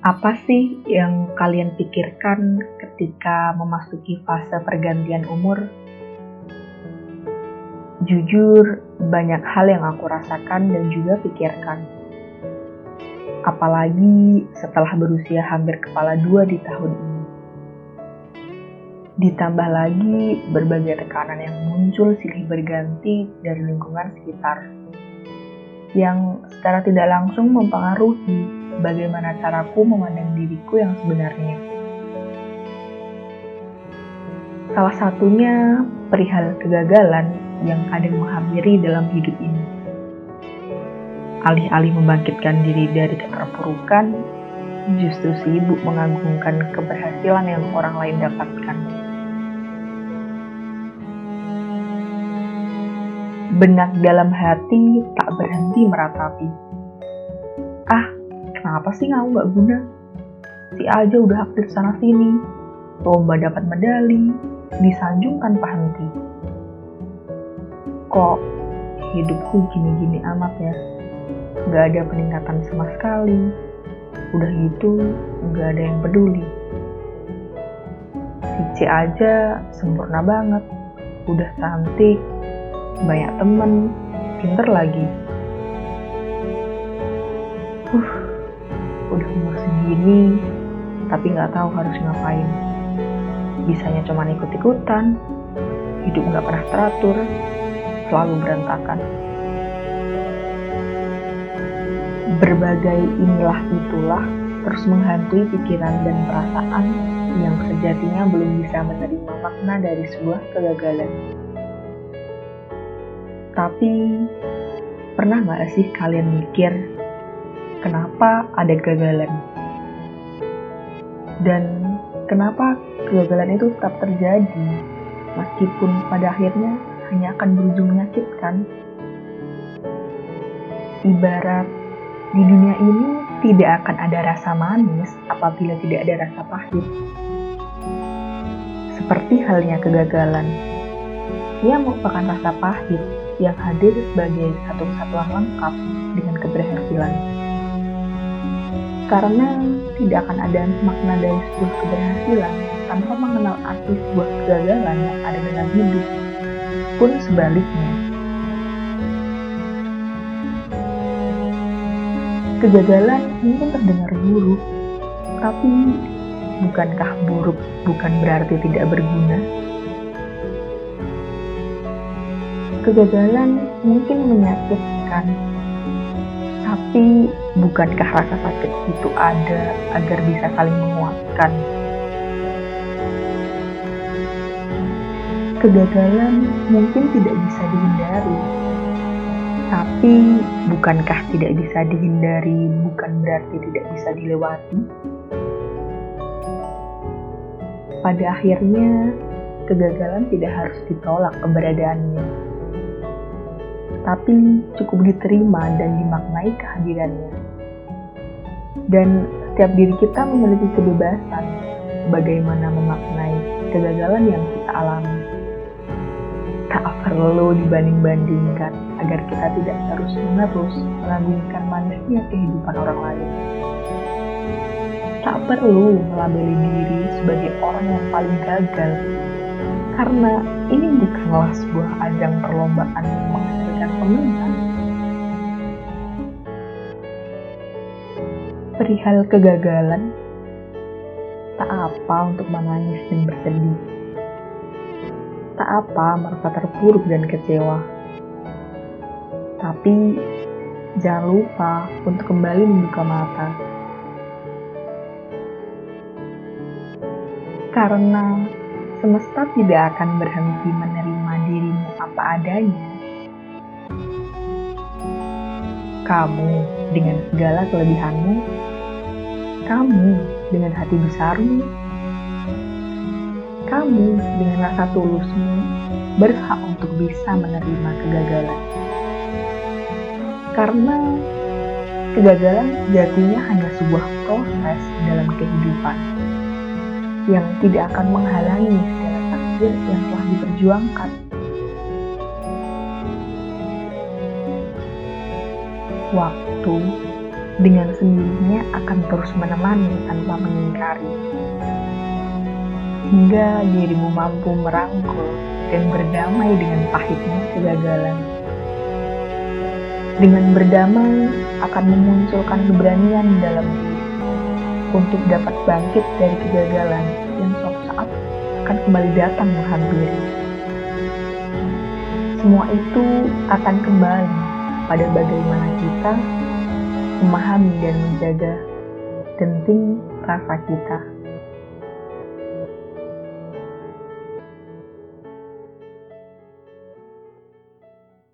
Apa sih yang kalian pikirkan ketika memasuki fase pergantian umur? Jujur, banyak hal yang aku rasakan dan juga pikirkan. Apalagi setelah berusia hampir kepala dua di tahun ini. Ditambah lagi berbagai tekanan yang muncul silih berganti dari lingkungan sekitar. Yang secara tidak langsung mempengaruhi bagaimana caraku memandang diriku yang sebenarnya. Salah satunya perihal kegagalan yang kadang menghampiri dalam hidup ini. Alih-alih membangkitkan diri dari keterpurukan, justru sibuk mengagungkan keberhasilan yang orang lain dapatkan. Benak dalam hati tak berhenti meratapi. Ah, Kenapa sih kamu gak guna? Si aja udah aktif sana sini, lomba dapat medali, disanjung tanpa henti. Kok hidupku gini-gini amat ya? Gak ada peningkatan sama sekali. Udah gitu, gak ada yang peduli. Si C aja sempurna banget, udah cantik, banyak temen, pinter lagi. Udah umur segini tapi nggak tahu harus ngapain bisanya cuma ikut-ikutan hidup nggak pernah teratur selalu berantakan berbagai inilah itulah terus menghantui pikiran dan perasaan yang sejatinya belum bisa menerima makna dari sebuah kegagalan. Tapi, pernah nggak sih kalian mikir kenapa ada kegagalan dan kenapa kegagalan itu tetap terjadi meskipun pada akhirnya hanya akan berujung menyakitkan. Ibarat di dunia ini tidak akan ada rasa manis apabila tidak ada rasa pahit. Seperti halnya kegagalan, ia merupakan rasa pahit yang hadir sebagai satu kesatuan lengkap dengan keberhasilan karena tidak akan ada makna dari sebuah keberhasilan tanpa mengenal arti sebuah kegagalan yang ada dalam hidup. Pun sebaliknya, kegagalan mungkin terdengar buruk, tapi bukankah buruk bukan berarti tidak berguna? Kegagalan mungkin menyakitkan, tapi bukankah rasa sakit itu ada agar bisa saling menguatkan? Kegagalan mungkin tidak bisa dihindari, tapi bukankah tidak bisa dihindari bukan berarti tidak bisa dilewati? Pada akhirnya, kegagalan tidak harus ditolak keberadaannya tapi cukup diterima dan dimaknai kehadirannya. Dan setiap diri kita memiliki kebebasan bagaimana memaknai kegagalan yang kita alami. Tak perlu dibanding-bandingkan agar kita tidak terus-menerus mengagungkan manisnya kehidupan orang lain. Tak perlu melabeli diri sebagai orang yang paling gagal, karena ini bukanlah sebuah ajang perlombaan menghasilkan pemenang. Perihal kegagalan, tak apa untuk menangis dan bersedih. Tak apa merasa terpuruk dan kecewa. Tapi jangan lupa untuk kembali membuka mata. Karena semesta tidak akan berhenti menerima dirimu apa adanya. Kamu dengan segala kelebihanmu, kamu dengan hati besarmu, kamu dengan rasa tulusmu berhak untuk bisa menerima kegagalan. Karena kegagalan jadinya hanya sebuah proses dalam kehidupan yang tidak akan menghalangi segala takdir yang telah diperjuangkan. Waktu dengan sendirinya akan terus menemani tanpa mengingkari. Hingga dirimu mampu merangkul dan berdamai dengan pahitnya kegagalan. Dengan berdamai akan memunculkan keberanian dalam diri untuk dapat bangkit dari kegagalan yang suatu saat akan kembali datang menghampiri. Semua itu akan kembali pada bagaimana kita memahami dan menjaga genting rasa kita.